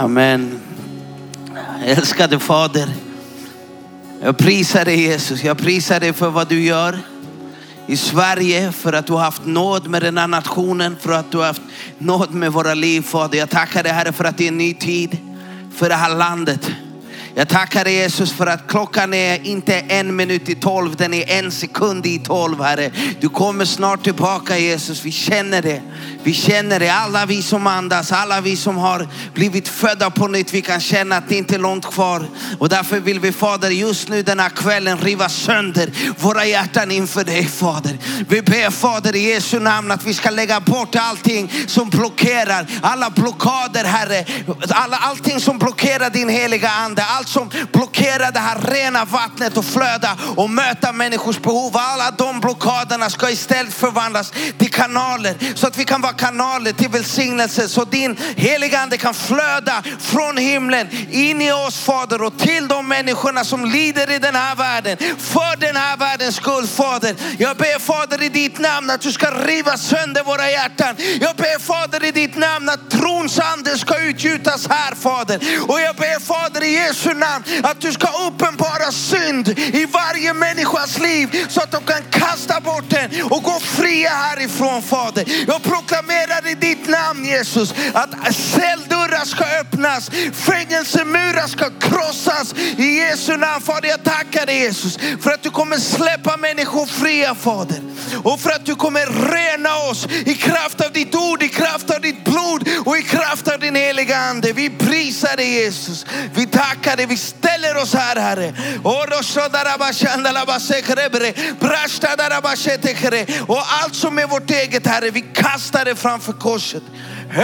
Amen. Älskade Fader, jag prisar dig Jesus. Jag prisar dig för vad du gör i Sverige, för att du har haft nåd med den här nationen, för att du har haft nåd med våra liv Fader. Jag tackar dig Herre för att det är en ny tid för det här landet. Jag tackar dig Jesus för att klockan är inte en minut i tolv, den är en sekund i tolv Herre. Du kommer snart tillbaka Jesus, vi känner det. Vi känner det, alla vi som andas, alla vi som har blivit födda på nytt, vi kan känna att det inte är långt kvar. Och därför vill vi Fader just nu den här kvällen riva sönder våra hjärtan inför dig Fader. Vi ber Fader i Jesu namn att vi ska lägga bort allting som blockerar, alla blockader Herre, alla, allting som blockerar din heliga ande, allt som blockerar det här rena vattnet och flöda och möta människors behov. Alla de blockaderna ska istället förvandlas till kanaler så att vi kan vara kanaler till välsignelse så din heliga ande kan flöda från himlen in i oss Fader och till de människorna som lider i den här världen. För den här världens skull Fader. Jag ber Fader i ditt namn att du ska riva sönder våra hjärtan. Jag ber Fader i ditt namn att trons ande ska utgjutas här Fader. Och jag ber Fader i Jesu Jesu namn att du ska uppenbara synd i varje människas liv så att de kan kasta bort den och gå fria härifrån Fader. Jag proklamerar i ditt namn Jesus att celldörrar ska öppnas, fängelsemurar ska krossas i Jesu namn. Fader jag tackar dig Jesus för att du kommer släppa människor fria Fader. Och för att du kommer rena oss i kraft av ditt ord, och i kraft av din heliga ande. Vi prisar dig Jesus. Vi tackar dig, vi ställer oss här Herre. Och allt som är vårt eget Herre, vi kastar det framför korset.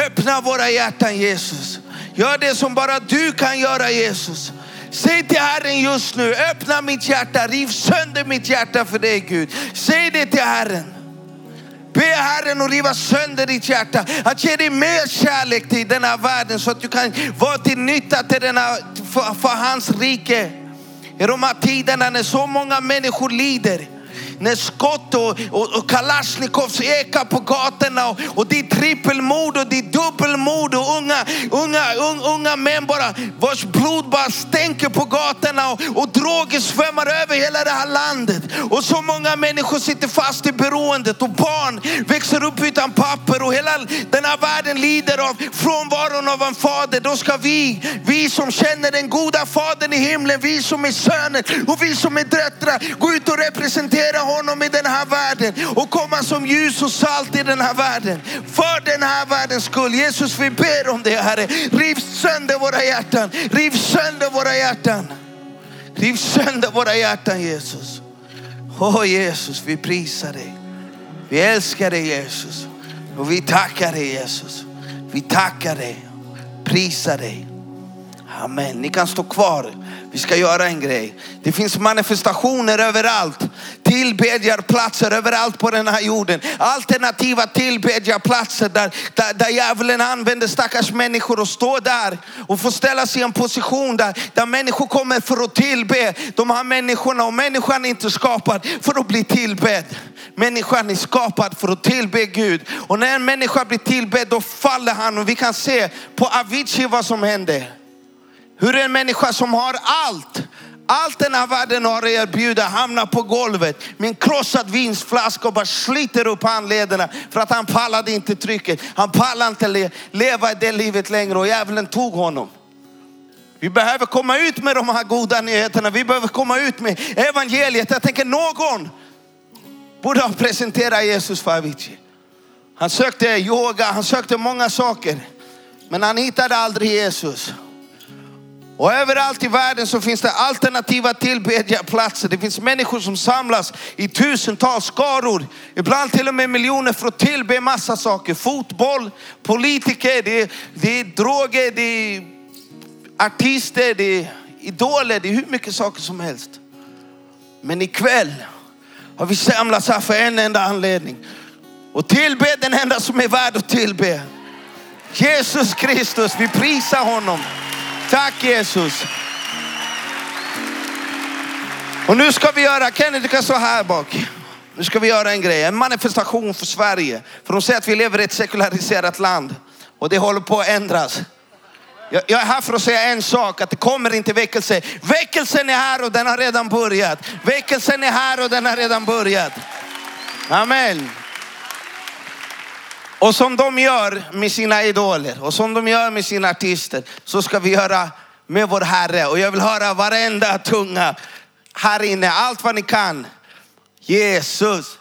Öppna våra hjärtan Jesus. Gör det som bara du kan göra Jesus. Säg till Herren just nu, öppna mitt hjärta, riv sönder mitt hjärta för dig Gud. Säg det till Herren. Be Herren att riva sönder ditt hjärta, att ge dig mer kärlek till den här världen så att du kan vara till nytta till denna, för, för hans rike. I de här tiderna när så många människor lider, när skott och, och, och kalasjnikovs ekar på gatorna och, och det är trippelmord och det är dubbelmord och unga, unga, un, unga män bara vars blod bara stänker på gatorna och, och droger svämmar över hela det här landet. Och så många människor sitter fast i beroendet och barn växer upp utan papper och hela den här världen lider av frånvaron av en fader. Då ska vi, vi som känner den goda fadern i himlen, vi som är söner och vi som är döttrar, gå ut och representera honom i den här världen och komma som ljus och salt i den här världen. För den här världens skull. Jesus vi ber om det Herre. Riv sönder våra hjärtan. Riv sönder våra hjärtan. Riv sönder våra hjärtan Jesus. Åh oh, Jesus vi prisar dig. Vi älskar dig Jesus. Och vi tackar dig Jesus. Vi tackar dig. Prisar dig. Amen. Ni kan stå kvar. Vi ska göra en grej. Det finns manifestationer överallt. Tillbedjarplatser överallt på den här jorden. Alternativa tillbedjarplatser där, där, där djävulen använder stackars människor och står där och får ställa sig i en position där, där människor kommer för att tillbe de här människorna. Och människan är inte skapad för att bli tillbedd. Människan är skapad för att tillbe Gud. Och när en människa blir tillbedd då faller han. Och vi kan se på Avicii vad som hände. Hur en människa som har allt, allt den här världen har att erbjuda hamnar på golvet med en krossad vinflaska och bara sliter upp handlederna för att han pallade inte trycket. Han pallade inte le leva det livet längre och djävulen tog honom. Vi behöver komma ut med de här goda nyheterna. Vi behöver komma ut med evangeliet. Jag tänker någon borde ha presenterat Jesus för Avicii. Han sökte yoga, han sökte många saker. Men han hittade aldrig Jesus. Och överallt i världen så finns det alternativa tillbedjarplatser. Det finns människor som samlas i tusentals skaror, ibland till och med miljoner för att tillbe massa saker. Fotboll, politiker, det är, det är droger, det är artister, det är idoler, det är hur mycket saker som helst. Men ikväll har vi samlats här för en enda anledning. Och tillbe den enda som är värd att tillbe. Jesus Kristus, vi prisar honom. Tack Jesus. Och nu ska vi göra, Kenny du kan stå här bak. Nu ska vi göra en grej, en manifestation för Sverige. För de säger att vi lever i ett sekulariserat land och det håller på att ändras. Jag, jag är här för att säga en sak, att det kommer inte väckelse. Väckelsen är här och den har redan börjat. Väckelsen är här och den har redan börjat. Amen. Och som de gör med sina idoler och som de gör med sina artister så ska vi göra med vår Herre. Och jag vill höra varenda tunga här inne, allt vad ni kan. Jesus.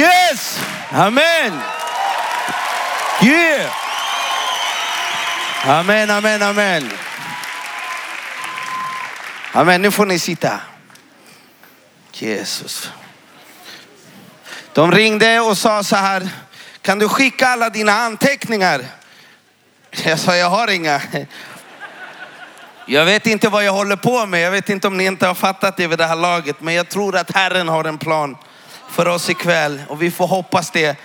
Yes! Amen! Yeah! Amen, amen, amen. Amen, nu får ni sitta. Jesus. De ringde och sa så här, kan du skicka alla dina anteckningar? Jag sa, jag har inga. Jag vet inte vad jag håller på med. Jag vet inte om ni inte har fattat det vid det här laget. Men jag tror att Herren har en plan för oss ikväll. Och vi får hoppas det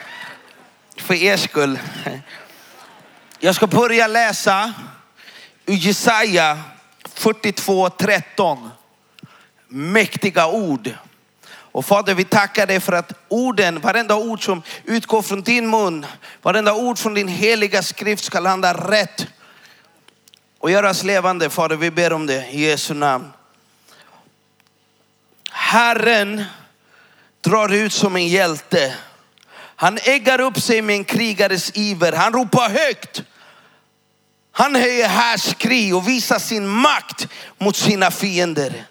för er skull. Jag ska börja läsa ur Jesaja 42.13. Mäktiga ord. Och Fader, vi tackar dig för att orden, varenda ord som utgår från din mun, varenda ord från din heliga skrift ska landa rätt och göras levande. Fader, vi ber om det i Jesu namn. Herren drar ut som en hjälte. Han äggar upp sig med en krigares iver. Han ropar högt. Han höjer härskri och visar sin makt mot sina fiender.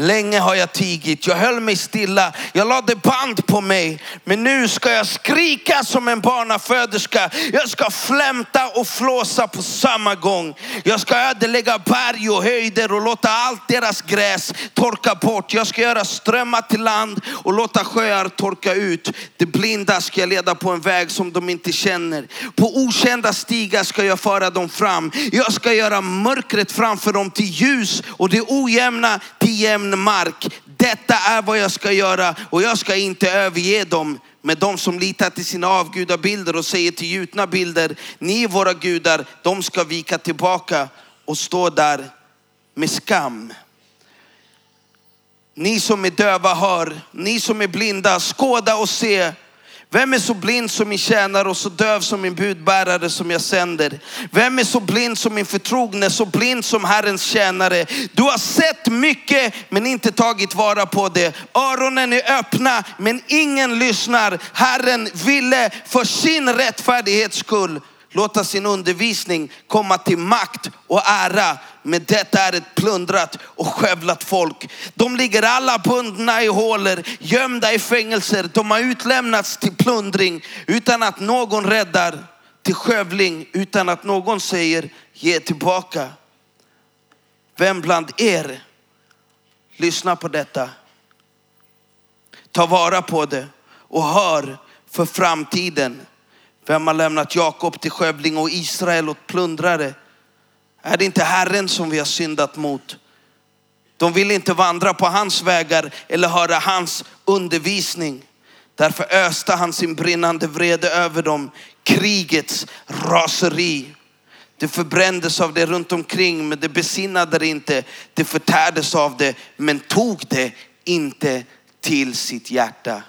Länge har jag tigit, jag höll mig stilla, jag lade band på mig. Men nu ska jag skrika som en barnaföderska. Jag ska flämta och flåsa på samma gång. Jag ska ödelägga berg och höjder och låta allt deras gräs torka bort. Jag ska göra strömmar till land och låta sjöar torka ut. De blinda ska jag leda på en väg som de inte känner. På okända stigar ska jag föra dem fram. Jag ska göra mörkret framför dem till ljus och det ojämna till jämna mark. Detta är vad jag ska göra och jag ska inte överge dem med de som litar till sina avgudabilder och säger till gjutna bilder, ni är våra gudar, de ska vika tillbaka och stå där med skam. Ni som är döva hör, ni som är blinda skåda och se. Vem är så blind som min tjänare och så döv som min budbärare som jag sänder? Vem är så blind som min förtrogne, så blind som Herrens tjänare? Du har sett mycket men inte tagit vara på det. Öronen är öppna men ingen lyssnar. Herren ville för sin rättfärdighets skull låta sin undervisning komma till makt och ära. Men detta är ett plundrat och skövlat folk. De ligger alla bundna i hålor, gömda i fängelser. De har utlämnats till plundring utan att någon räddar, till skövling utan att någon säger ge tillbaka. Vem bland er lyssnar på detta? Ta vara på det och hör för framtiden. Vem har lämnat Jakob till skövling och Israel åt plundrare? Är det inte Herren som vi har syndat mot? De vill inte vandra på hans vägar eller höra hans undervisning. Därför öste han sin brinnande vrede över dem, krigets raseri. Det förbrändes av det runt omkring men det besinnade det inte. Det förtärdes av det men tog det inte till sitt hjärta.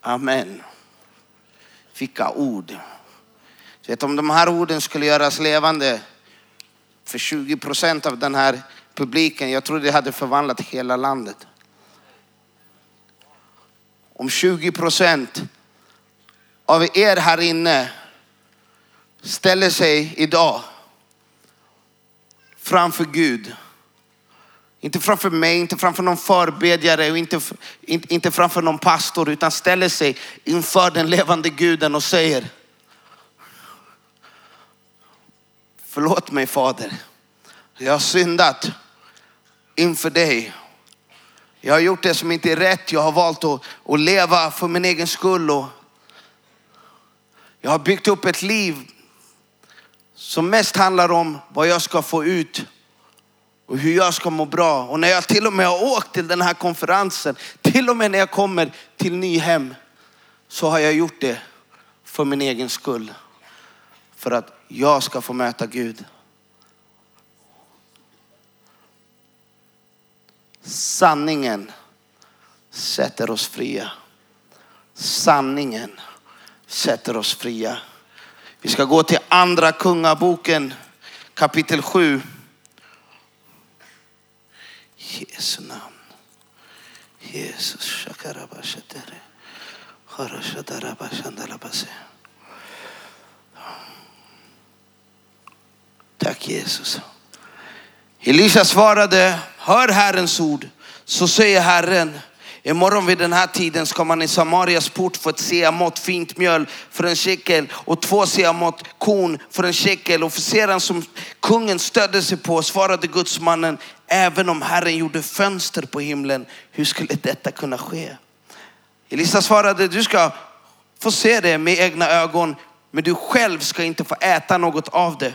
Amen. Vilka ord. Du vet, om de här orden skulle göras levande för 20 procent av den här publiken, jag tror det hade förvandlat hela landet. Om 20 procent av er här inne ställer sig idag framför Gud. Inte framför mig, inte framför någon förbedjare och inte, inte framför någon pastor utan ställer sig inför den levande guden och säger Förlåt mig Fader. Jag har syndat inför dig. Jag har gjort det som inte är rätt. Jag har valt att, att leva för min egen skull. Och jag har byggt upp ett liv som mest handlar om vad jag ska få ut och hur jag ska må bra. Och när jag till och med har åkt till den här konferensen, till och med när jag kommer till Nyhem, så har jag gjort det för min egen skull. För att jag ska få möta Gud. Sanningen sätter oss fria. Sanningen sätter oss fria. Vi ska gå till andra kungaboken kapitel 7. Jesu namn. Jesus. Tack Jesus. Elisa svarade, hör Herrens ord. Så säger Herren, imorgon vid den här tiden ska man i Samarias port få ett seamått fint mjöl för en shekel och två seamått korn för en shekel. Officeren som kungen stödde sig på svarade gudsmannen, även om Herren gjorde fönster på himlen, hur skulle detta kunna ske? Elisa svarade, du ska få se det med egna ögon, men du själv ska inte få äta något av det.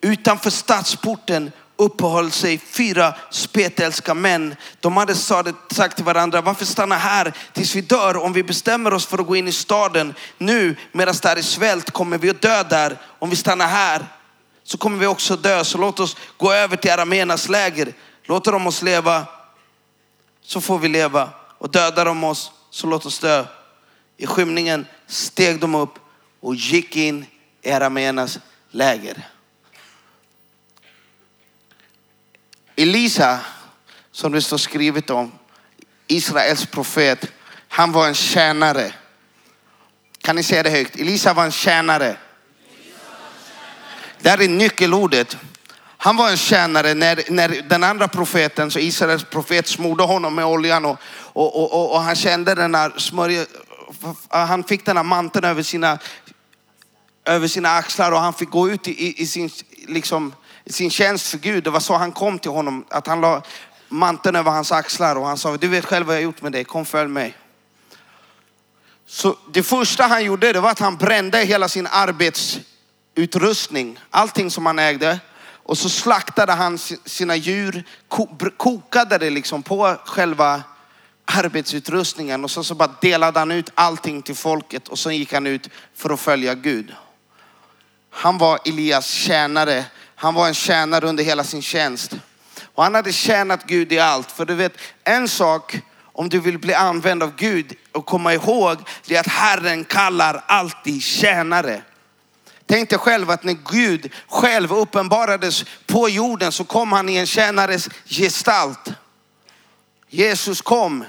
Utanför stadsporten uppehöll sig fyra spetälska män. De hade sagt till varandra, varför stanna här tills vi dör? Om vi bestämmer oss för att gå in i staden nu medan det är svält kommer vi att dö där. Om vi stannar här så kommer vi också dö. Så låt oss gå över till aramenas läger. Låter de oss leva så får vi leva. Och dödar de oss så låt oss dö. I skymningen steg de upp och gick in i aramenas läger. Elisa, som det står skrivet om, Israels profet, han var en tjänare. Kan ni säga det högt? Elisa var en tjänare. Det här är nyckelordet. Han var en tjänare när, när den andra profeten, så Israels profet, smorde honom med oljan och, och, och, och han kände den här smörja, han fick den här manteln över sina, över sina axlar och han fick gå ut i, i, i sin, liksom, sin tjänst för Gud. Det var så han kom till honom, att han la manteln över hans axlar och han sa, du vet själv vad jag har gjort med dig, kom följ mig. Så det första han gjorde det var att han brände hela sin arbetsutrustning, allting som han ägde. Och så slaktade han sina djur, kokade det liksom på själva arbetsutrustningen och så, så bara delade han ut allting till folket och så gick han ut för att följa Gud. Han var Elias tjänare han var en tjänare under hela sin tjänst. Och han hade tjänat Gud i allt. För du vet, en sak om du vill bli använd av Gud och komma ihåg, det är att Herren kallar alltid tjänare. Tänk dig själv att när Gud själv uppenbarades på jorden så kom han i en tjänares gestalt. Jesus kom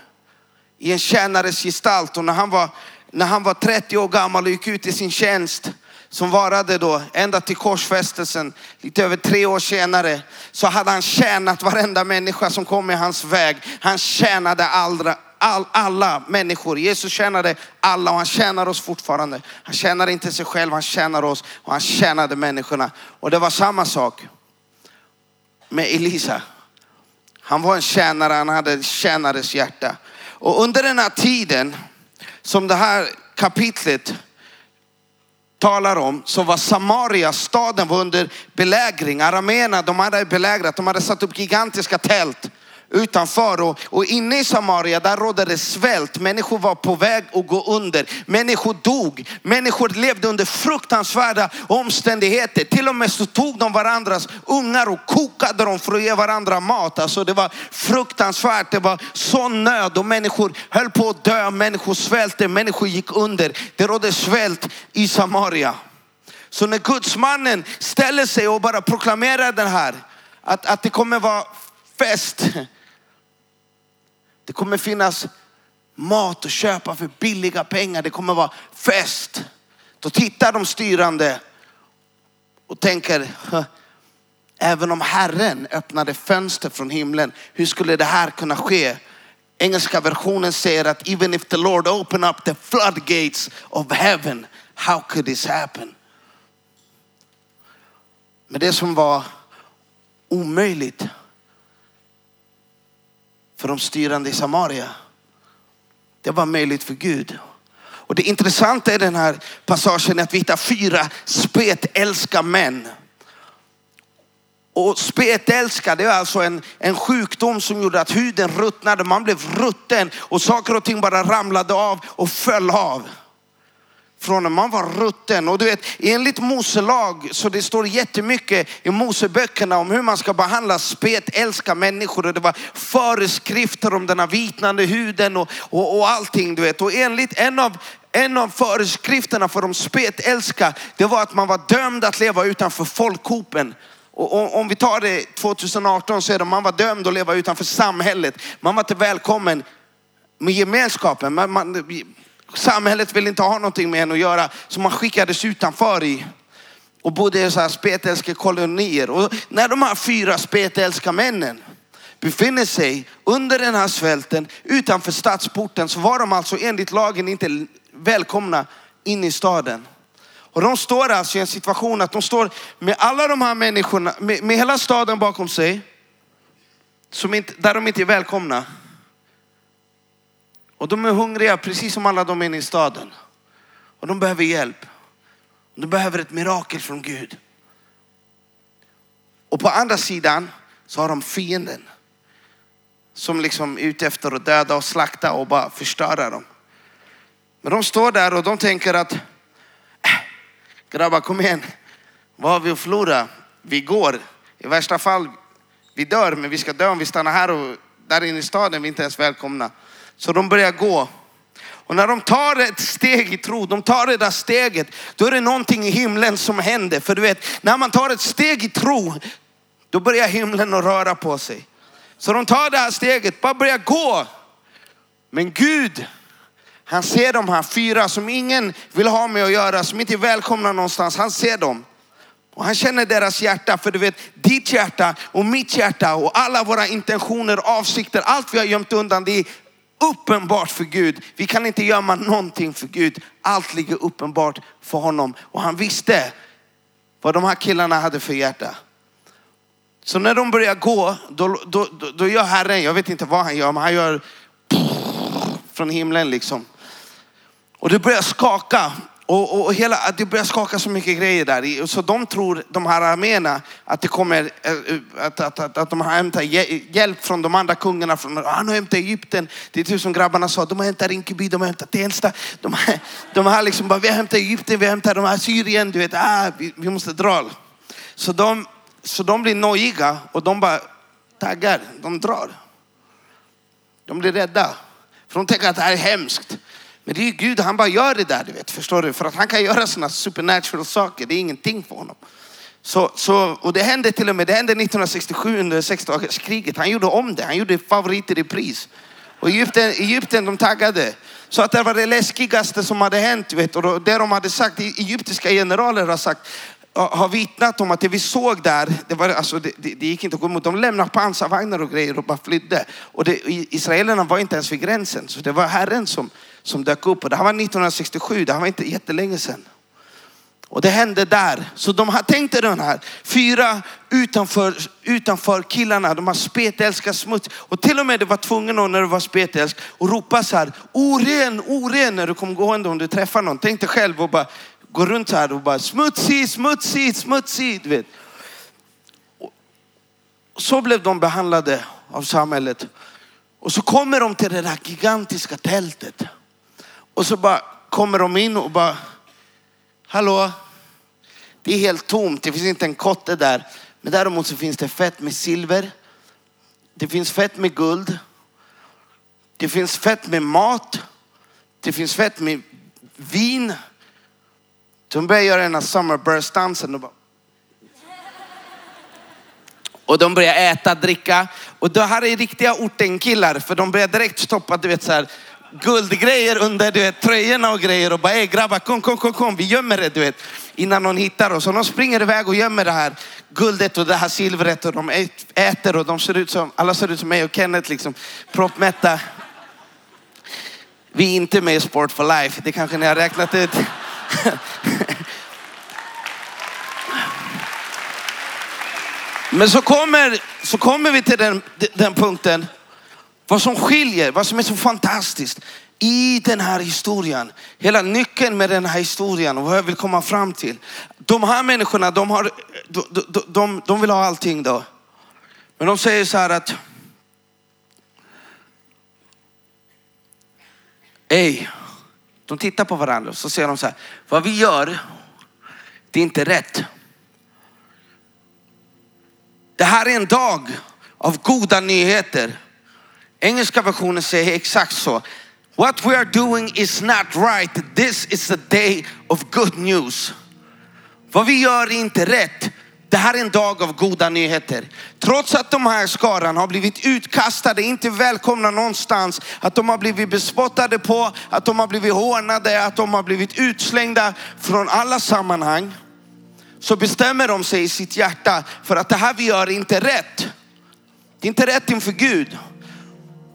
i en tjänares gestalt och när han var, när han var 30 år gammal och gick ut i sin tjänst som varade då ända till korsfästelsen, lite över tre år senare, så hade han tjänat varenda människa som kom i hans väg. Han tjänade alla, all, alla människor. Jesus tjänade alla och han tjänar oss fortfarande. Han tjänar inte sig själv, han tjänar oss och han tjänade människorna. Och det var samma sak med Elisa. Han var en tjänare, han hade tjänares hjärta. Och under den här tiden som det här kapitlet talar om så var Samaria, staden var under belägring. Arameerna, de hade belägrat, de hade satt upp gigantiska tält utanför och, och inne i Samaria där rådde det svält. Människor var på väg att gå under. Människor dog. Människor levde under fruktansvärda omständigheter. Till och med så tog de varandras ungar och kokade dem för att ge varandra mat. Alltså det var fruktansvärt. Det var sån nöd och människor höll på att dö. Människor svälte, människor gick under. Det rådde svält i Samaria. Så när gudsmannen ställer sig och bara proklamerar den här, att, att det kommer vara fest det kommer finnas mat att köpa för billiga pengar. Det kommer vara fest. Då tittar de styrande och tänker, även om Herren öppnade fönster från himlen, hur skulle det här kunna ske? Engelska versionen säger att even if the Lord open up the floodgates of heaven, how could this happen? Men det som var omöjligt för de styrande i Samaria. Det var möjligt för Gud. Och det intressanta i den här passagen är att vi hittar fyra spetälska män. Och spetälska, det är alltså en, en sjukdom som gjorde att huden ruttnade, man blev rutten och saker och ting bara ramlade av och föll av. Från när man var rutten. Och du vet, enligt Mose lag, så det står jättemycket i Moseböckerna om hur man ska behandla spetälska människor. Och det var föreskrifter om den här vitnande huden och, och, och allting. Du vet. Och enligt en av, en av föreskrifterna för de spetälska, det var att man var dömd att leva utanför folkhopen. Och om vi tar det 2018 så är det man var dömd att leva utanför samhället. Man var inte välkommen med gemenskapen. Man, man, samhället vill inte ha någonting med en att göra. Så man skickades utanför i och bodde i så här spetälska kolonier. Och när de här fyra spetälska männen befinner sig under den här svälten utanför stadsporten så var de alltså enligt lagen inte välkomna in i staden. Och de står alltså i en situation att de står med alla de här människorna, med, med hela staden bakom sig, som inte, där de inte är välkomna. Och de är hungriga precis som alla de inne i staden. Och de behöver hjälp. De behöver ett mirakel från Gud. Och på andra sidan så har de fienden. Som liksom är ute efter att döda och slakta och bara förstöra dem. Men de står där och de tänker att äh, Grabbar kom igen. Vad har vi att förlora? Vi går. I värsta fall, vi dör, men vi ska dö om vi stannar här och där inne i staden, vi är inte ens välkomna. Så de börjar gå. Och när de tar ett steg i tro, de tar det där steget, då är det någonting i himlen som händer. För du vet, när man tar ett steg i tro, då börjar himlen att röra på sig. Så de tar det här steget, bara börjar gå. Men Gud, han ser de här fyra som ingen vill ha med att göra, som inte är välkomna någonstans. Han ser dem. Och han känner deras hjärta, för du vet, ditt hjärta och mitt hjärta och alla våra intentioner, avsikter, allt vi har gömt undan, det är uppenbart för Gud. Vi kan inte gömma någonting för Gud. Allt ligger uppenbart för honom. Och han visste vad de här killarna hade för hjärta. Så när de börjar gå, då, då, då, då gör Herren, jag vet inte vad han gör, men han gör från himlen liksom. Och det börjar skaka. Och, och, hela, det börjar skaka så mycket grejer där. Så de tror, de här arméerna, att det kommer, eh, att, att, att, att de har hämtat hjälp från de andra kungarna. Från, ah, han har hämtat Egypten. Det är typ som grabbarna sa, de har hämtat Rinkeby, de har hämtat Tensta. De, de har liksom bara, vi har hämtat Egypten, vi har hämtat de här Syrien. Du vet, ah, vi, vi måste dra. Så de, så de blir nojiga och de bara taggar, de drar. De blir rädda. För de tänker att det här är hemskt. Men det är Gud, han bara gör det där, du vet. Förstår du? För att han kan göra sådana supernatural saker. Det är ingenting för honom. Så, så, och det hände till och med, det hände 1967 under sexdagarskriget. Han gjorde om det. Han gjorde favoriter i pris. Och Egypten, Egypten de taggade. Så att det var det läskigaste som hade hänt. Vet, och det de hade sagt, egyptiska generaler har sagt, har vittnat om att det vi såg där, det, var, alltså, det, det, det gick inte att gå emot. De lämnade pansarvagnar och grejer och bara flydde. Och det, israelerna var inte ens vid gränsen. Så det var Herren som, som dök upp. Och det här var 1967, det här var inte jättelänge sedan. Och det hände där. Så de har tänkt den här, fyra utanför, utanför killarna, de har spetälska smuts. Och till och med du var tvungen när du var spetälsk och ropa så här, oren, oren när du kom gående om du träffar någon. Tänk dig själv och bara gå runt så här och bara smutsig, smutsig, smutsig. Du vet. Och så blev de behandlade av samhället. Och så kommer de till det där gigantiska tältet. Och så bara kommer de in och bara, hallå? Det är helt tomt, det finns inte en kotte där. Men däremot så finns det fett med silver. Det finns fett med guld. Det finns fett med mat. Det finns fett med vin. De börjar göra den här summerburst-dansen. Och, och de börjar äta, dricka. Och det här är riktiga ortenkillar för de börjar direkt stoppa, du vet så här, guldgrejer under du vet, tröjorna och grejer och bara, grabbar kom, kom, kom, kom, vi gömmer det du vet. Innan någon hittar oss. Och de springer iväg och gömmer det här guldet och det här silvret och de äter och de ser ut som, alla ser ut som mig och Kenneth liksom, proppmätta. Vi är inte med i Sport for Life, det kanske ni har räknat ut. Men så kommer, så kommer vi till den, den punkten vad som skiljer, vad som är så fantastiskt, i den här historien, hela nyckeln med den här historien och vad jag vill komma fram till. De här människorna, de, har, de, de, de, de vill ha allting då. Men de säger så här att, Ey, de tittar på varandra och så säger de så här, vad vi gör, det är inte rätt. Det här är en dag av goda nyheter. Engelska versionen säger exakt så. What we are doing is not right. This is the day of good news. Vad vi gör är inte rätt. Det här är en dag av goda nyheter. Trots att de här skaran har blivit utkastade, inte välkomna någonstans, att de har blivit bespottade på, att de har blivit hånade, att de har blivit utslängda från alla sammanhang. Så bestämmer de sig i sitt hjärta för att det här vi gör är inte rätt. Det är inte rätt inför Gud.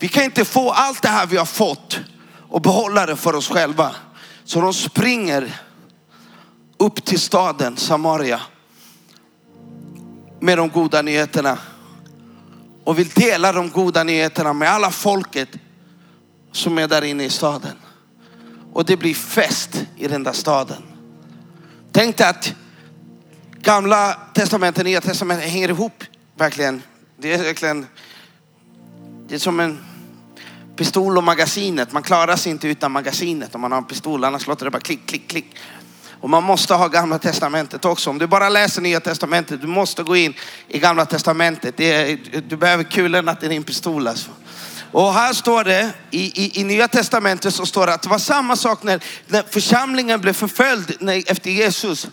Vi kan inte få allt det här vi har fått och behålla det för oss själva. Så de springer upp till staden Samaria med de goda nyheterna och vill dela de goda nyheterna med alla folket som är där inne i staden. Och det blir fest i den där staden. Tänk dig att gamla testamentet och nya testamentet hänger ihop verkligen. Det är verkligen, det är som en pistol och magasinet. Man klarar sig inte utan magasinet om man har en pistol, annars låter det bara klick, klick, klick. Och man måste ha gamla testamentet också. Om du bara läser nya testamentet, du måste gå in i gamla testamentet. Är, du behöver kulorna till din pistol alltså. Och här står det, i, i, i nya testamentet så står det att det var samma sak när, när församlingen blev förföljd när, efter Jesus.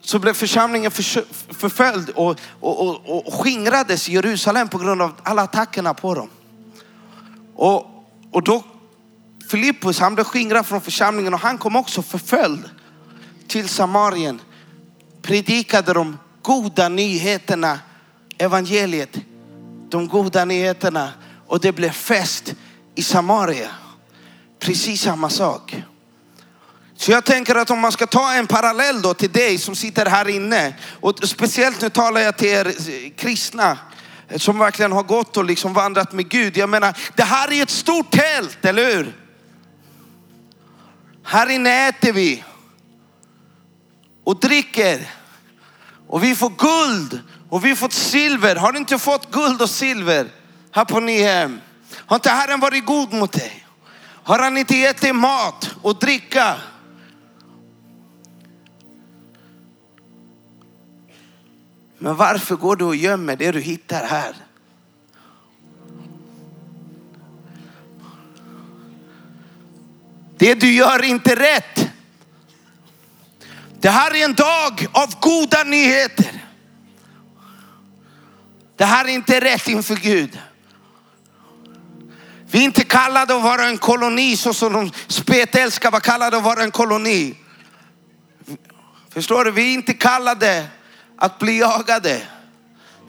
Så blev församlingen för, förföljd och, och, och, och skingrades i Jerusalem på grund av alla attackerna på dem. Och, och då Filippus, han blev skingrad från församlingen och han kom också förföljd till Samarien. Predikade de goda nyheterna, evangeliet, de goda nyheterna och det blev fest i Samaria. Precis samma sak. Så jag tänker att om man ska ta en parallell då till dig som sitter här inne och speciellt nu talar jag till er kristna Eh, som verkligen har gått och liksom vandrat med Gud. Jag menar, det här är ett stort tält, eller hur? Här inne äter vi och dricker och vi får guld och vi har fått silver. Har du inte fått guld och silver här på Nyhem? Har inte Herren varit god mot dig? Har han inte gett dig mat och dricka? Men varför går du och gömmer det du hittar här? Det du gör är inte rätt. Det här är en dag av goda nyheter. Det här är inte rätt inför Gud. Vi är inte kallade att vara en koloni så som de spetälska var kallade att vara en koloni. Förstår du? Vi är inte kallade att bli jagade.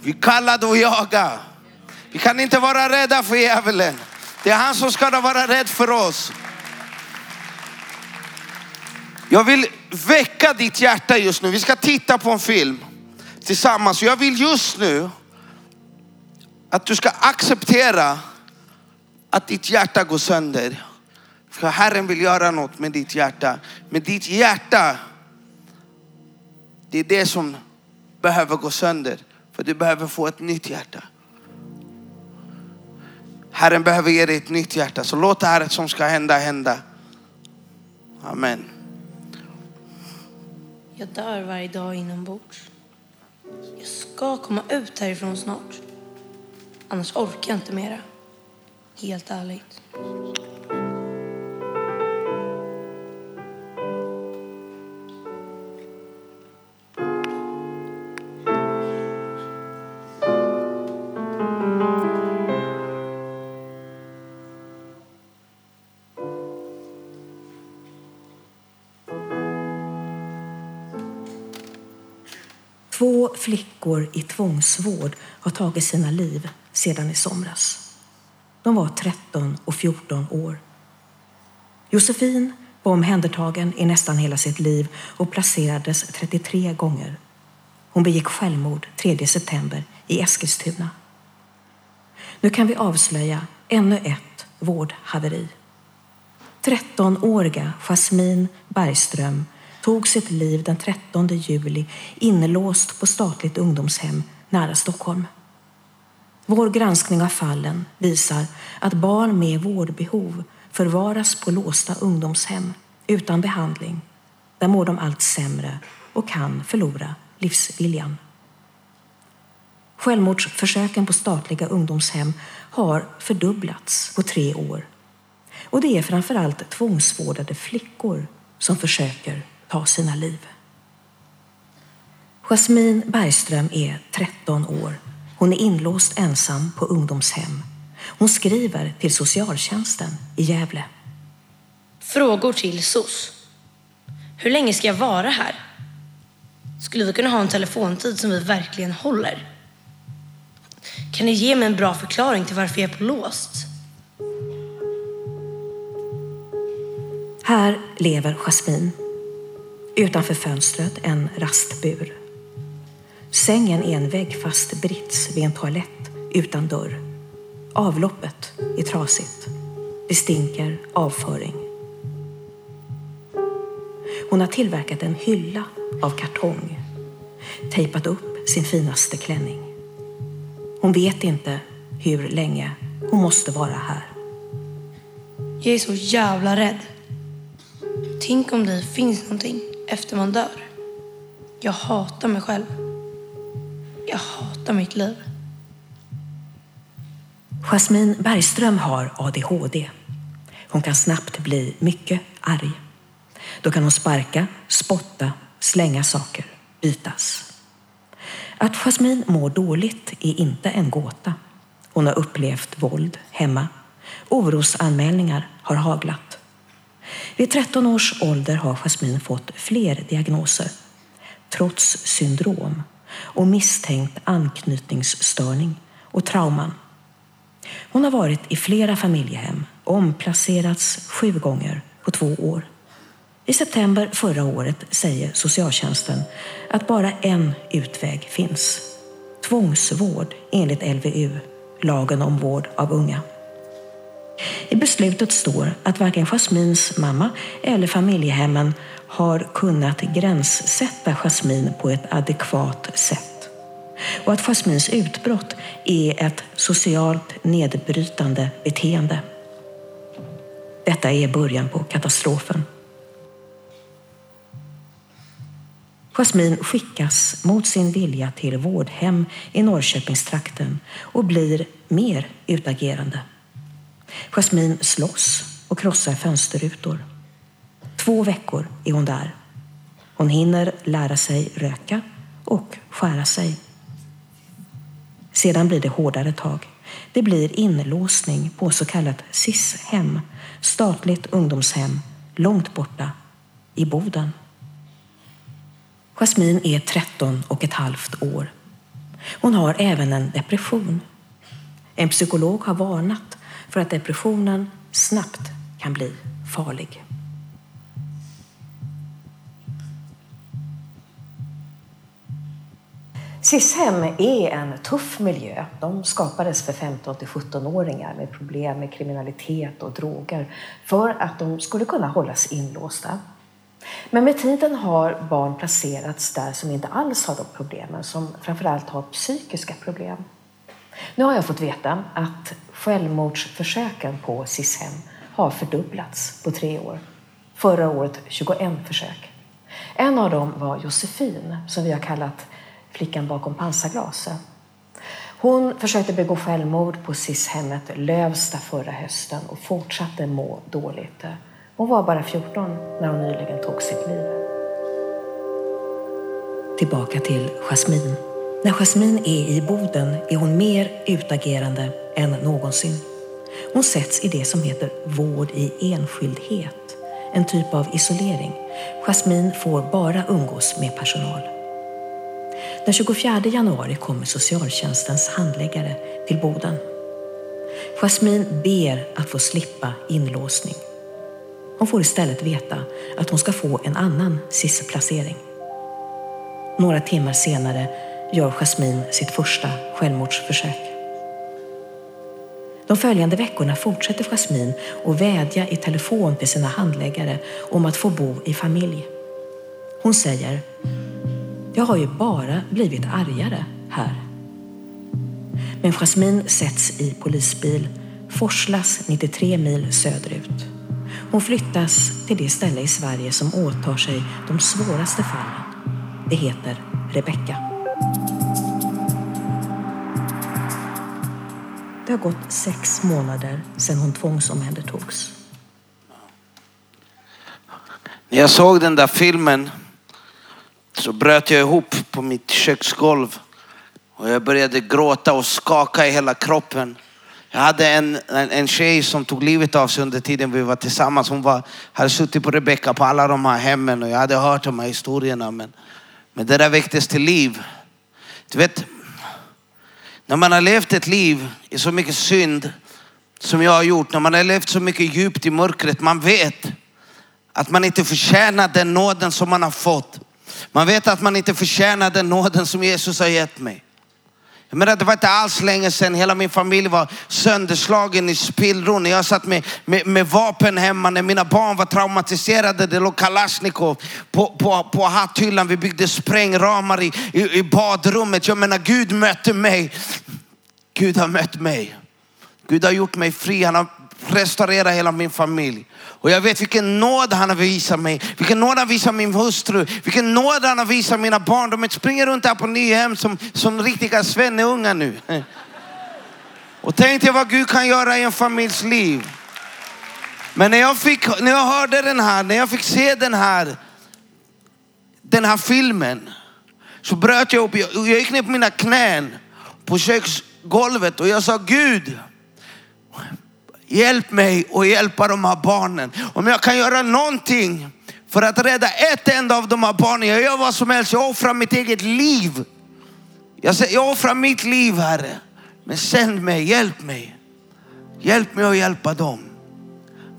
Vi är kallade att jaga. Vi kan inte vara rädda för djävulen. Det är han som ska vara rädd för oss. Jag vill väcka ditt hjärta just nu. Vi ska titta på en film tillsammans. Jag vill just nu att du ska acceptera att ditt hjärta går sönder. För Herren vill göra något med ditt hjärta. Men ditt hjärta, det är det som behöver gå sönder. För du behöver få ett nytt hjärta. Herren behöver ge dig ett nytt hjärta. Så låt det här som ska hända, hända. Amen. Jag dör varje dag inombords. Jag ska komma ut härifrån snart. Annars orkar jag inte mera. Helt ärligt. Flickor i tvångsvård har tagit sina liv sedan i somras. De var 13 och 14 år. Josefin var omhändertagen i nästan hela sitt liv och placerades 33 gånger. Hon begick självmord 3 september i Eskilstuna. Nu kan vi avslöja ännu ett vårdhaveri. 13-åriga Jasmine Bergström tog sitt liv den 13 juli inlåst på statligt ungdomshem nära Stockholm. Vår granskning av fallen visar att barn med vårdbehov förvaras på låsta ungdomshem utan behandling. Där mår de allt sämre och kan förlora livsviljan. Självmordsförsöken på statliga ungdomshem har fördubblats på tre år. Och det är framförallt tvångsvårdade flickor som försöker ta sina liv. Jasmine Bergström är 13 år. Hon är inlåst ensam på ungdomshem. Hon skriver till socialtjänsten i Gävle. Frågor till SOS. Hur länge ska jag vara här? Skulle vi kunna ha en telefontid som vi verkligen håller? Kan ni ge mig en bra förklaring till varför jag är på låst? Här lever Jasmine. Utanför fönstret en rastbur. Sängen är en väggfast brits vid en toalett utan dörr. Avloppet är trasigt. Det stinker avföring. Hon har tillverkat en hylla av kartong. Tejpat upp sin finaste klänning. Hon vet inte hur länge hon måste vara här. Jag är så jävla rädd. Tänk om det finns någonting efter man dör. Jag hatar mig själv. Jag hatar mitt liv. Jasmine Bergström har ADHD. Hon kan snabbt bli mycket arg. Då kan hon sparka, spotta, slänga saker, bitas. Att Jasmine mår dåligt är inte en gåta. Hon har upplevt våld hemma. Orosanmälningar har haglat. Vid 13 års ålder har Jasmine fått fler diagnoser. Trots syndrom och misstänkt anknytningsstörning och trauman. Hon har varit i flera familjehem och omplacerats sju gånger på två år. I september förra året säger socialtjänsten att bara en utväg finns. Tvångsvård enligt LVU, lagen om vård av unga. I beslutet står att varken Jasmins mamma eller familjehemmen har kunnat gränssätta Jasmin på ett adekvat sätt. Och att Jasmins utbrott är ett socialt nedbrytande beteende. Detta är början på katastrofen. Jasmin skickas mot sin vilja till vårdhem i Norrköpingstrakten och blir mer utagerande. Jasmin slåss och krossar fönsterrutor. Två veckor är hon där. Hon hinner lära sig röka och skära sig. Sedan blir det hårdare tag. Det blir inlåsning på så kallat SIS-hem, statligt ungdomshem, långt borta i Boden. Jasmin är 13 och ett halvt år. Hon har även en depression. En psykolog har varnat för att depressionen snabbt kan bli farlig. SIS-hem är en tuff miljö. De skapades för 15-17-åringar med problem med kriminalitet och droger för att de skulle kunna hållas inlåsta. Men med tiden har barn placerats där som inte alls har de problemen, som framförallt har psykiska problem. Nu har jag fått veta att självmordsförsöken på SIS-hem har fördubblats på tre år. Förra året 21 försök. En av dem var Josefin, som vi har kallat flickan bakom pansarglaset. Hon försökte begå självmord på SIS-hemmet Lövsta förra hösten och fortsatte må dåligt. Hon var bara 14 när hon nyligen tog sitt liv. Tillbaka till Jasmine. När Jasmine är i Boden är hon mer utagerande än någonsin. Hon sätts i det som heter vård i enskildhet, en typ av isolering. Jasmine får bara umgås med personal. Den 24 januari kommer socialtjänstens handläggare till Boden. Jasmine ber att få slippa inlåsning. Hon får istället veta att hon ska få en annan SIS-placering. Några timmar senare gör Jasmine sitt första självmordsförsök. De följande veckorna fortsätter Jasmin att vädja i telefon till sina handläggare om att få bo i familj. Hon säger, jag har ju bara blivit argare här. Men Jasmin sätts i polisbil, forslas 93 mil söderut. Hon flyttas till det ställe i Sverige som åtar sig de svåraste fallen. Det heter Rebecka. Har gått sex månader sedan hon tvångsomhändertogs. När jag såg den där filmen så bröt jag ihop på mitt köksgolv och jag började gråta och skaka i hela kroppen. Jag hade en, en, en tjej som tog livet av sig under tiden vi var tillsammans. Hon var, hade suttit på Rebecka på alla de här hemmen och jag hade hört de här historierna. Men, men det där väcktes till liv. Du vet, när man har levt ett liv i så mycket synd som jag har gjort, när man har levt så mycket djupt i mörkret, man vet att man inte förtjänar den nåden som man har fått. Man vet att man inte förtjänar den nåden som Jesus har gett mig. Jag menar, det var inte alls länge sedan hela min familj var sönderslagen i spillror. När jag satt med, med, med, vapen hemma, när mina barn var traumatiserade. Det låg Kalashnikov på, på, på hatthyllan. Vi byggde sprängramar i, i, i badrummet. Jag menar, Gud mötte mig. Gud har mött mig. Gud har gjort mig fri. Han har restaurera hela min familj. Och jag vet vilken nåd han har visat mig. Vilken nåd han visar min hustru. Vilken nåd han har visat mina barn. De springer runt här på Nyhem som, som riktiga svenneungar nu. Och tänkte vad Gud kan göra i en familjs liv. Men när jag, fick, när jag hörde den här, när jag fick se den här, den här filmen. Så bröt jag upp, jag, jag gick ner på mina knän på köksgolvet och jag sa Gud, Hjälp mig och hjälpa de här barnen. Om jag kan göra någonting för att rädda ett enda av de här barnen, jag gör vad som helst. Jag offrar mitt eget liv. Jag, säger, jag offrar mitt liv Herre. Men sänd mig, hjälp mig. Hjälp mig att hjälpa dem.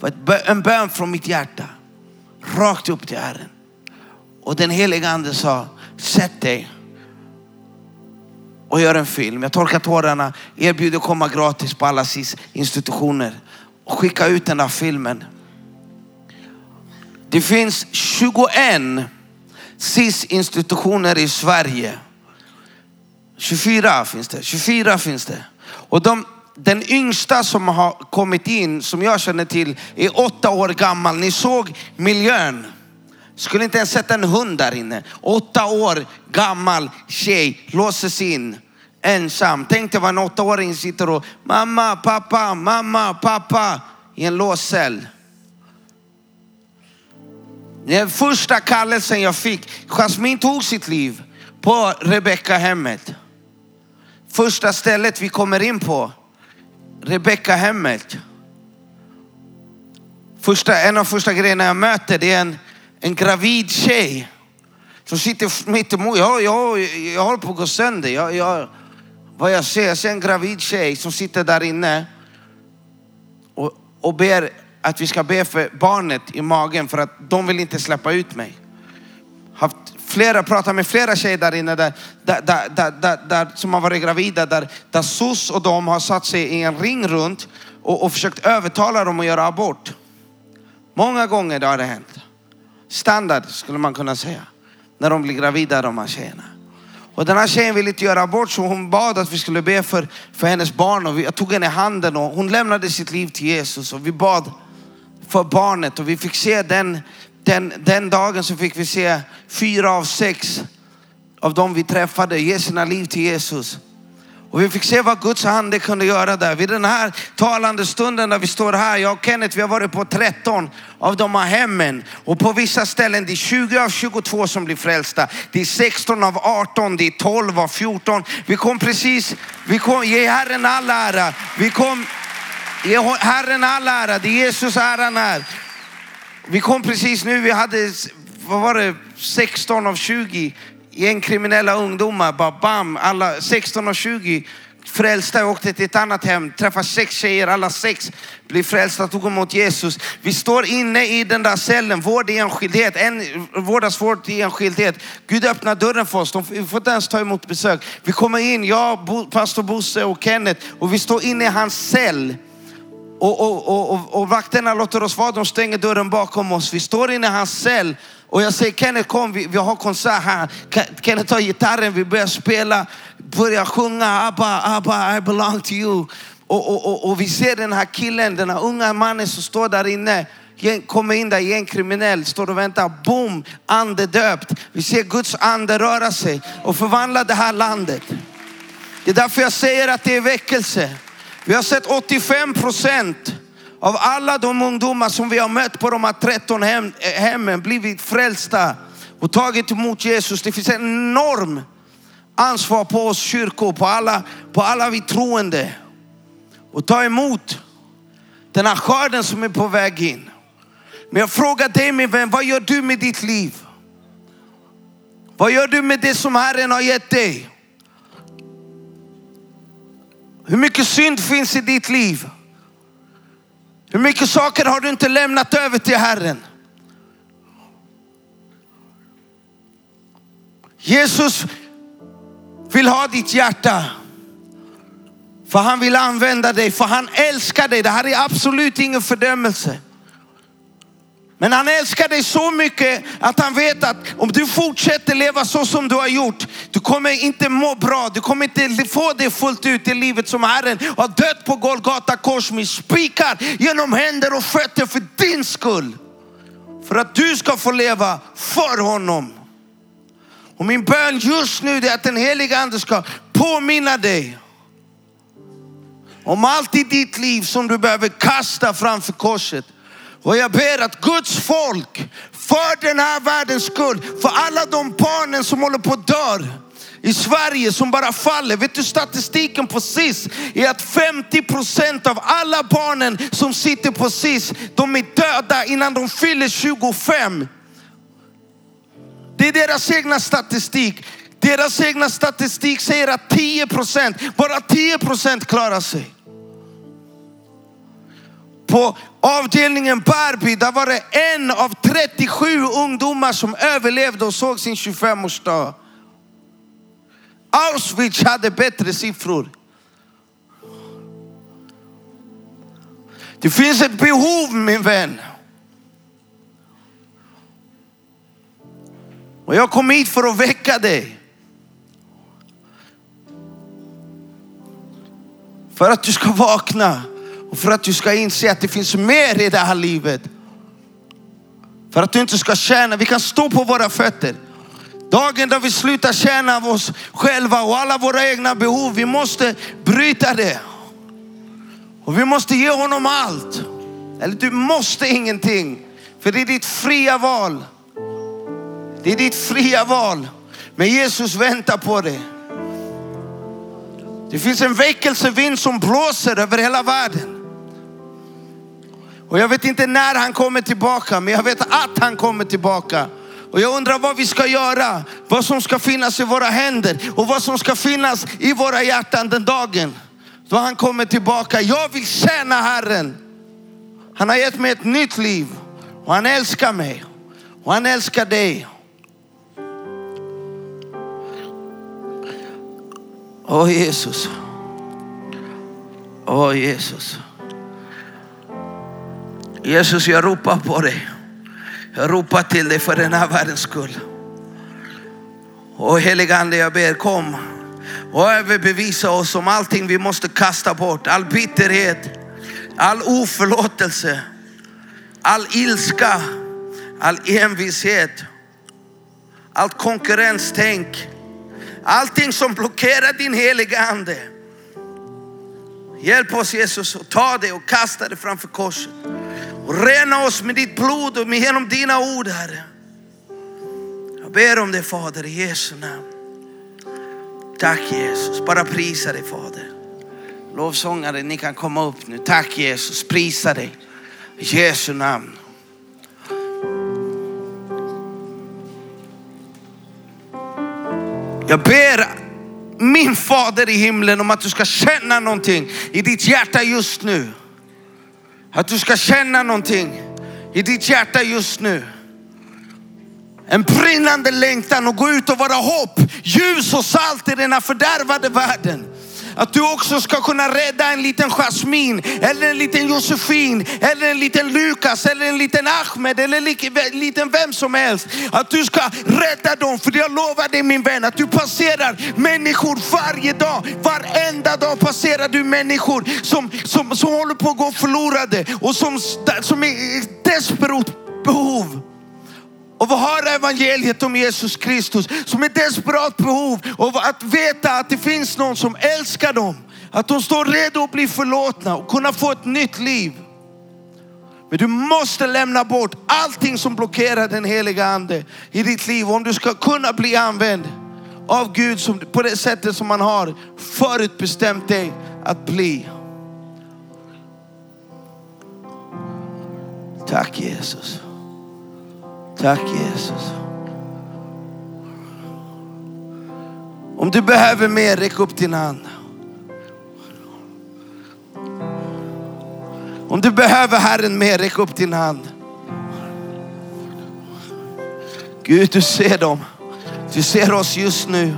För en bön från mitt hjärta. Rakt upp till Herren. Och den heliga ande sa, sätt dig och gör en film. Jag torkar tårarna, erbjuder att komma gratis på alla SIS institutioner och skicka ut den där filmen. Det finns 21 SIS institutioner i Sverige. 24 finns det. 24 finns det. Och de, den yngsta som har kommit in, som jag känner till, är åtta år gammal. Ni såg miljön. Skulle inte ens sätta en hund där inne. Åtta år gammal tjej låses in ensam. Tänk dig vad en åttaåring sitter och mamma, pappa, mamma, pappa i en låst cell. Den första kallelsen jag fick, Jasmine tog sitt liv på Rebecka hemmet. Första stället vi kommer in på, Rebecka hemmet. Första, en av första grejerna jag möter det är en, en gravid tjej som sitter mitt emot. Jag, jag, jag håller på att gå sönder. Jag, jag, vad jag ser, jag ser en gravid tjej som sitter där inne och, och ber att vi ska be för barnet i magen för att de vill inte släppa ut mig. Haft flera, pratat med flera tjejer där inne där, där, där, där, där, som har varit gravida där, där SOS och de har satt sig i en ring runt och, och försökt övertala dem att göra abort. Många gånger det har det hänt. Standard skulle man kunna säga. När de blir gravida de här tjejerna. Och den här tjejen ville inte göra abort så hon bad att vi skulle be för, för hennes barn. Och vi, jag tog henne i handen och hon lämnade sitt liv till Jesus. Och vi bad för barnet och vi fick se den, den, den dagen så fick vi se fyra av sex av dem vi träffade ge sina liv till Jesus. Och vi fick se vad Guds ande kunde göra där. Vid den här talande stunden när vi står här, jag och Kenneth, vi har varit på 13 av de här hemmen. Och på vissa ställen det är 20 av 22 som blir frälsta. Det är 16 av 18, det är 12 av 14. Vi kom precis, vi kom, ge Herren all ära. Vi kom, ge Herren all ära, det är Jesus äran här. Vi kom precis nu, vi hade, vad var det, 16 av 20 gängkriminella ungdomar, bara bam, alla 16 och 20 frälsta. Jag åkte till ett annat hem, träffade sex tjejer, alla sex blev frälsta, tog emot Jesus. Vi står inne i den där cellen, vård i enskildhet, en vårdas vård i enskildhet. Gud öppnar dörren för oss, de får inte ens ta emot besök. Vi kommer in, jag, pastor Bosse och Kenneth och vi står inne i hans cell. Och, och, och, och, och vakterna låter oss vara, de stänger dörren bakom oss. Vi står inne i hans cell och jag säger Kenneth kom, vi, vi har konsert här. Kenneth tar gitarren, vi börjar spela, börjar sjunga Abba, Abba, I belong to you. Och, och, och, och vi ser den här killen, den här unga mannen som står där inne kommer in där, gängkriminell, står och väntar. Boom! Andedöpt. Vi ser Guds ande röra sig och förvandla det här landet. Det är därför jag säger att det är väckelse. Vi har sett 85 procent av alla de ungdomar som vi har mött på de här 13 hem, eh, hemmen blivit frälsta och tagit emot Jesus. Det finns en enorm ansvar på oss kyrkor, på alla, på alla vi troende. Och ta emot den här skörden som är på väg in. Men jag frågar dig min vän, vad gör du med ditt liv? Vad gör du med det som Herren har gett dig? Hur mycket synd finns i ditt liv? Hur mycket saker har du inte lämnat över till Herren? Jesus vill ha ditt hjärta. För han vill använda dig, för han älskar dig. Det här är absolut ingen fördömelse. Men han älskar dig så mycket att han vet att om du fortsätter leva så som du har gjort, du kommer inte må bra. Du kommer inte få det fullt ut i livet som Herren har dött på Golgata kors med spikar genom händer och fötter för din skull. För att du ska få leva för honom. Och min bön just nu är att den heliga ande ska påminna dig om allt i ditt liv som du behöver kasta framför korset. Och jag ber att Guds folk, för den här världens skull, för alla de barnen som håller på att dö i Sverige som bara faller. Vet du statistiken på SIS är att 50 procent av alla barnen som sitter på SIS, de är döda innan de fyller 25. Det är deras egna statistik. Deras egna statistik säger att 10 procent, bara 10 procent klarar sig. På avdelningen Barbie, där var det en av 37 ungdomar som överlevde och såg sin 25-årsdag. Auschwitz hade bättre siffror. Det finns ett behov min vän. Och jag kom hit för att väcka dig. För att du ska vakna. Och för att du ska inse att det finns mer i det här livet. För att du inte ska tjäna. vi kan stå på våra fötter. Dagen då vi slutar tjäna av oss själva och alla våra egna behov, vi måste bryta det. Och vi måste ge honom allt. Eller du måste ingenting. För det är ditt fria val. Det är ditt fria val. Men Jesus väntar på dig. Det finns en väckelsevind som blåser över hela världen. Och jag vet inte när han kommer tillbaka, men jag vet att han kommer tillbaka. Och jag undrar vad vi ska göra, vad som ska finnas i våra händer och vad som ska finnas i våra hjärtan den dagen då han kommer tillbaka. Jag vill tjäna Herren. Han har gett mig ett nytt liv och han älskar mig och han älskar dig. Åh oh, Jesus. Åh oh, Jesus. Jesus, jag ropar på dig. Jag ropar till dig för den här världens skull. Och heliga Ande, jag ber kom och överbevisa oss om allting vi måste kasta bort. All bitterhet, all oförlåtelse, all ilska, all envishet, allt konkurrenstänk. Allting som blockerar din heliga Ande. Hjälp oss Jesus att ta det och kasta det framför korset. Och rena oss med ditt blod och med genom dina ord Herre. Jag ber om det Fader i Jesu namn. Tack Jesus, bara prisa dig Fader. Lovsångare, ni kan komma upp nu. Tack Jesus, prisa dig. I Jesu namn. Jag ber min fader i himlen om att du ska känna någonting i ditt hjärta just nu. Att du ska känna någonting i ditt hjärta just nu. En brinnande längtan att gå ut och vara hopp, ljus och salt i denna fördärvade världen. Att du också ska kunna rädda en liten Jasmin, eller en liten Josefin, eller en liten Lukas, eller en liten Ahmed, eller en liten vem som helst. Att du ska rädda dem, för jag lovar dig min vän, att du passerar människor varje dag. Varenda dag passerar du människor som, som, som håller på att gå förlorade och som, som är i desperat behov och vad har evangeliet om Jesus Kristus som är desperat behov av att veta att det finns någon som älskar dem. Att de står redo att bli förlåtna och kunna få ett nytt liv. Men du måste lämna bort allting som blockerar den heliga ande i ditt liv om du ska kunna bli använd av Gud som, på det sättet som man har förutbestämt dig att bli. Tack Jesus. Tack Jesus. Om du behöver mer, räck upp din hand. Om du behöver Herren mer, räck upp din hand. Gud, du ser dem. Du ser oss just nu.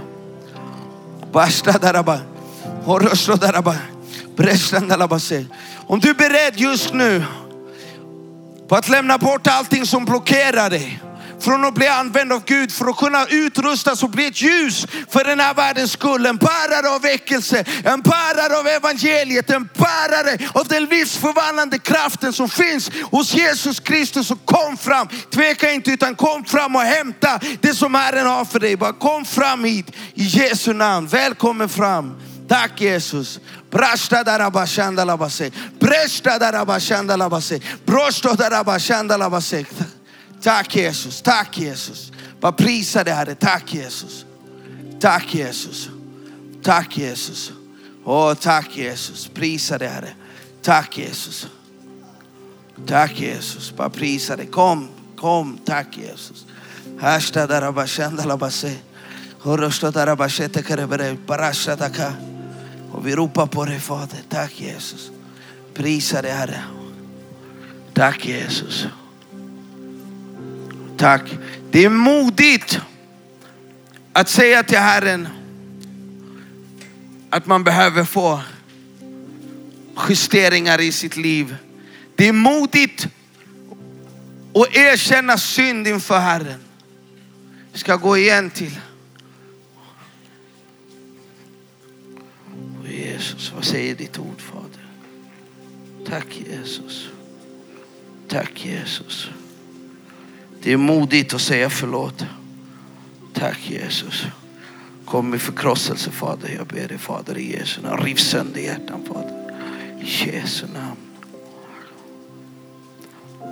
Om du är beredd just nu på att lämna bort allting som blockerar dig från att bli använd av Gud för att kunna utrustas och bli ett ljus för den här världens skull. En bärare av väckelse, en bärare av evangeliet, en bärare av den livsförvandlande kraften som finns hos Jesus Kristus. Och kom fram, tveka inte utan kom fram och hämta det som Herren har för dig. Bara kom fram hit i Jesu namn. Välkommen fram. Tack Jesus. Brashta darabashanda labase. Breshta darabashanda labase. Brosto darabashanda labase. Tack Jesus, tack Jesus. Bara prisa det Herre. Tack Jesus. Tack Jesus. Tack Jesus. Åh, tack Jesus. Prisa det Herre. Tack Jesus. Tack Jesus. Bara prisa det. Kom, kom. Tack Jesus. Hashta darabashanda labase. Horosto darabashete kerebere. Barasha daka. Och vi ropar på dig Fader. Tack Jesus. Prisa dig Herre. Tack Jesus. Tack. Det är modigt att säga till Herren att man behöver få justeringar i sitt liv. Det är modigt att erkänna synd inför Herren. Vi ska gå igen till Jesus, vad säger ditt ord Fader? Tack Jesus. Tack Jesus. Det är modigt att säga förlåt. Tack Jesus. Kom med förkrosselse Fader. Jag ber dig Fader i Jesu namn. Riv sönder hjärtan Fader. I Jesu namn.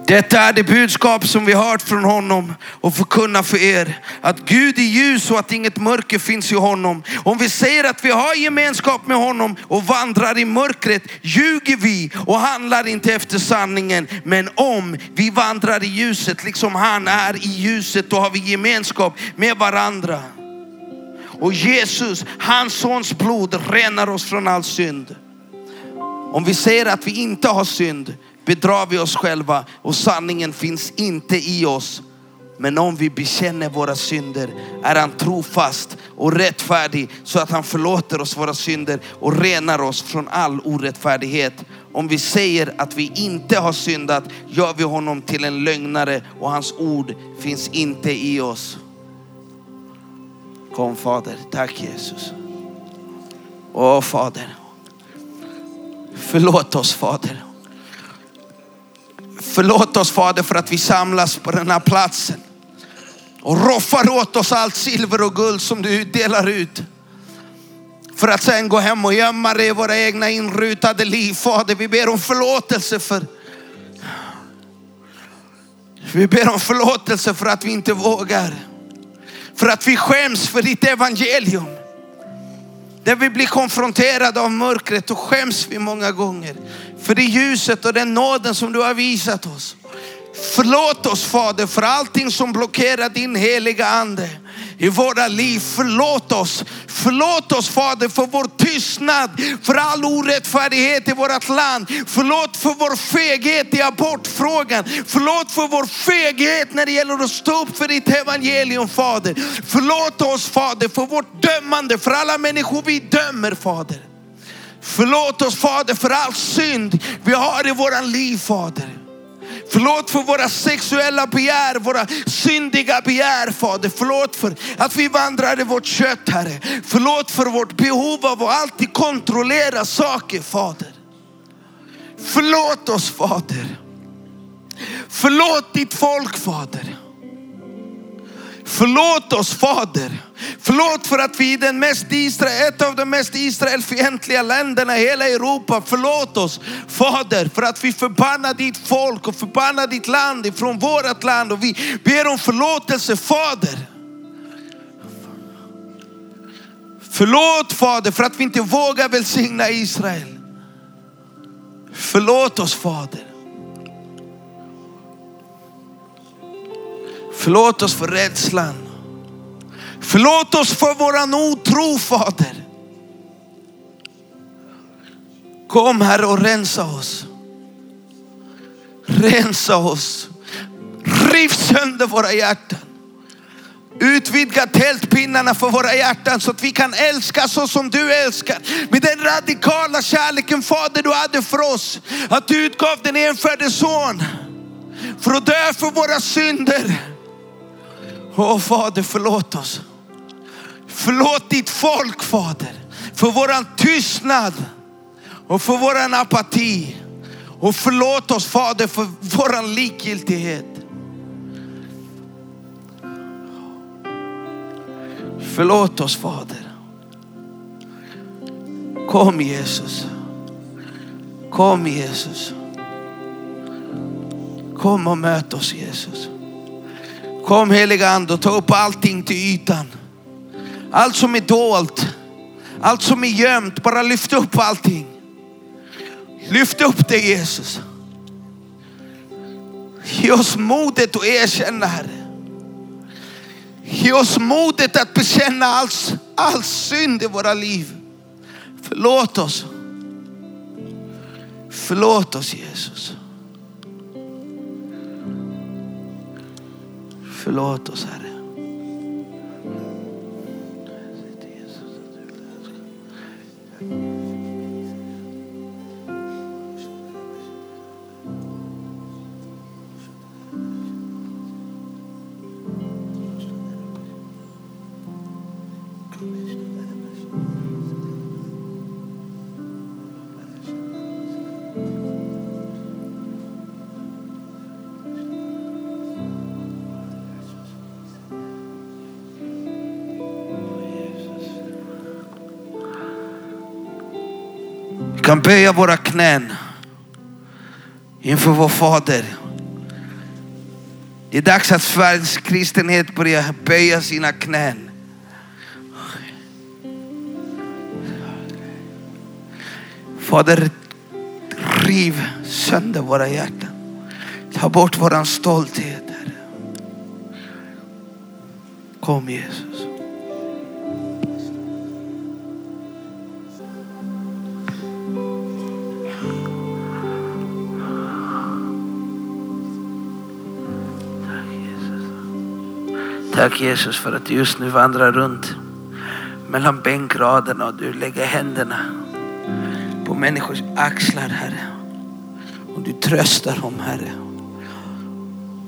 Detta är det budskap som vi hört från honom och förkunnar för er. Att Gud är ljus och att inget mörker finns i honom. Om vi säger att vi har gemenskap med honom och vandrar i mörkret ljuger vi och handlar inte efter sanningen. Men om vi vandrar i ljuset liksom han är i ljuset, då har vi gemenskap med varandra. Och Jesus, hans sons blod renar oss från all synd. Om vi säger att vi inte har synd bedrar vi oss själva och sanningen finns inte i oss. Men om vi bekänner våra synder är han trofast och rättfärdig så att han förlåter oss våra synder och renar oss från all orättfärdighet. Om vi säger att vi inte har syndat gör vi honom till en lögnare och hans ord finns inte i oss. Kom Fader, tack Jesus. Åh Fader, förlåt oss Fader. Förlåt oss Fader för att vi samlas på den här platsen och roffar åt oss allt silver och guld som du delar ut. För att sen gå hem och gömma det i våra egna inrutade liv. Fader, vi ber om förlåtelse för vi ber om förlåtelse för att vi inte vågar. För att vi skäms för ditt evangelium. Där vi blir konfronterade av mörkret och skäms vi många gånger. För det ljuset och den nåden som du har visat oss. Förlåt oss Fader för allting som blockerar din heliga ande i våra liv. Förlåt oss. Förlåt oss Fader för vår tystnad, för all orättfärdighet i vårt land. Förlåt för vår feghet i abortfrågan. Förlåt för vår feghet när det gäller att stå upp för ditt evangelium Fader. Förlåt oss Fader för vårt dömande, för alla människor vi dömer Fader. Förlåt oss Fader för all synd vi har i våran liv Fader. Förlåt för våra sexuella begär, våra syndiga begär Fader. Förlåt för att vi vandrar i vårt kött Herre. Förlåt för vårt behov av att alltid kontrollera saker Fader. Förlåt oss Fader. Förlåt ditt folk Fader. Förlåt oss Fader. Förlåt för att vi är den mest Israel, ett av de mest Israelfientliga länderna i hela Europa. Förlåt oss Fader för att vi förbannar ditt folk och förbannar ditt land ifrån vårt land. Och vi ber om förlåtelse Fader. Förlåt Fader för att vi inte vågar välsigna Israel. Förlåt oss Fader. Förlåt oss för rädslan. Förlåt oss för våran otro Fader. Kom Herre och rensa oss. Rensa oss. Riv sönder våra hjärtan. Utvidga tältpinnarna för våra hjärtan så att vi kan älska så som du älskar. Med den radikala kärleken Fader du hade för oss. Att du utgav din enfödde son för att dö för våra synder. Åh Fader förlåt oss. Förlåt ditt folk Fader. För våran tystnad och för våran apati. Och förlåt oss Fader för våran likgiltighet. Förlåt oss Fader. Kom Jesus. Kom Jesus. Kom och möt oss Jesus. Kom heliga ande och ta upp allting till ytan. Allt som är dolt, allt som är gömt, bara lyft upp allting. Lyft upp det Jesus. Ge oss modet att erkänna Herre. Ge oss modet att bekänna all, all synd i våra liv. Förlåt oss. Förlåt oss Jesus. Förlåt oss Herre. Vi kan böja våra knän inför vår Fader. Det är dags att Sveriges kristenhet börjar böja sina knän. Fader, riv sönder våra hjärtan. Ta bort våran stolthet. Kom Jesus. Tack Jesus för att du just nu vandrar runt mellan bänkraderna och du lägger händerna på människors axlar Herre. Och du tröstar dem Herre.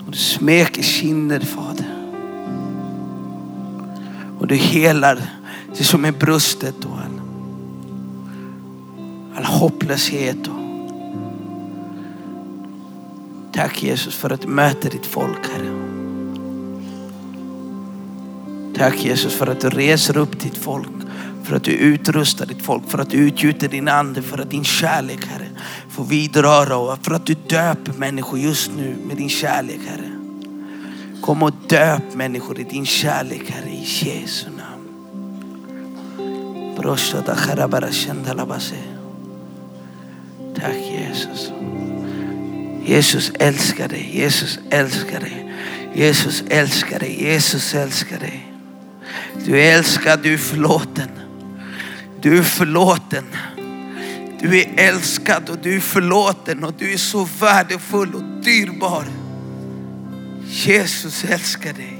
Och du smeker kinder Fader. Och du helar det som är brustet och all, all hopplöshet. Och, Tack Jesus för att du möter ditt folk Herre. Tack Jesus för att du reser upp ditt folk. För att du utrustar ditt folk. För att du utgjuter din ande. För att din kärlek Herre får vidröra. Och för att du döper människor just nu med din kärlek Herre. Kom och döp människor i din kärlek Herre i Jesu namn. Tack Jesus. Jesus älskar dig. Jesus älskar dig. Jesus älskar dig. Jesus älskar dig. Du är älskad, du är förlåten. Du är förlåten. Du är älskad och du är förlåten och du är så värdefull och dyrbar. Jesus älskar dig.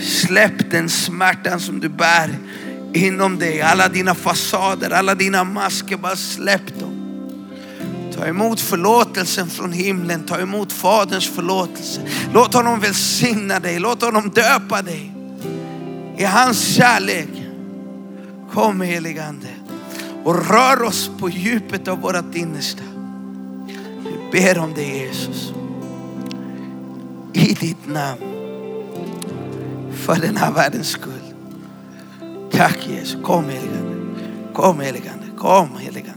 Släpp den smärtan som du bär inom dig. Alla dina fasader, alla dina masker, bara släpp dem. Ta emot förlåtelsen från himlen, ta emot Faderns förlåtelse. Låt honom välsigna dig, låt honom döpa dig i hans kärlek. Kom heligande och rör oss på djupet av vårt innersta. Vi ber om dig Jesus. I ditt namn. För den här världens skull. Tack Jesus. Kom heligande. Kom heligande. Kom heligande.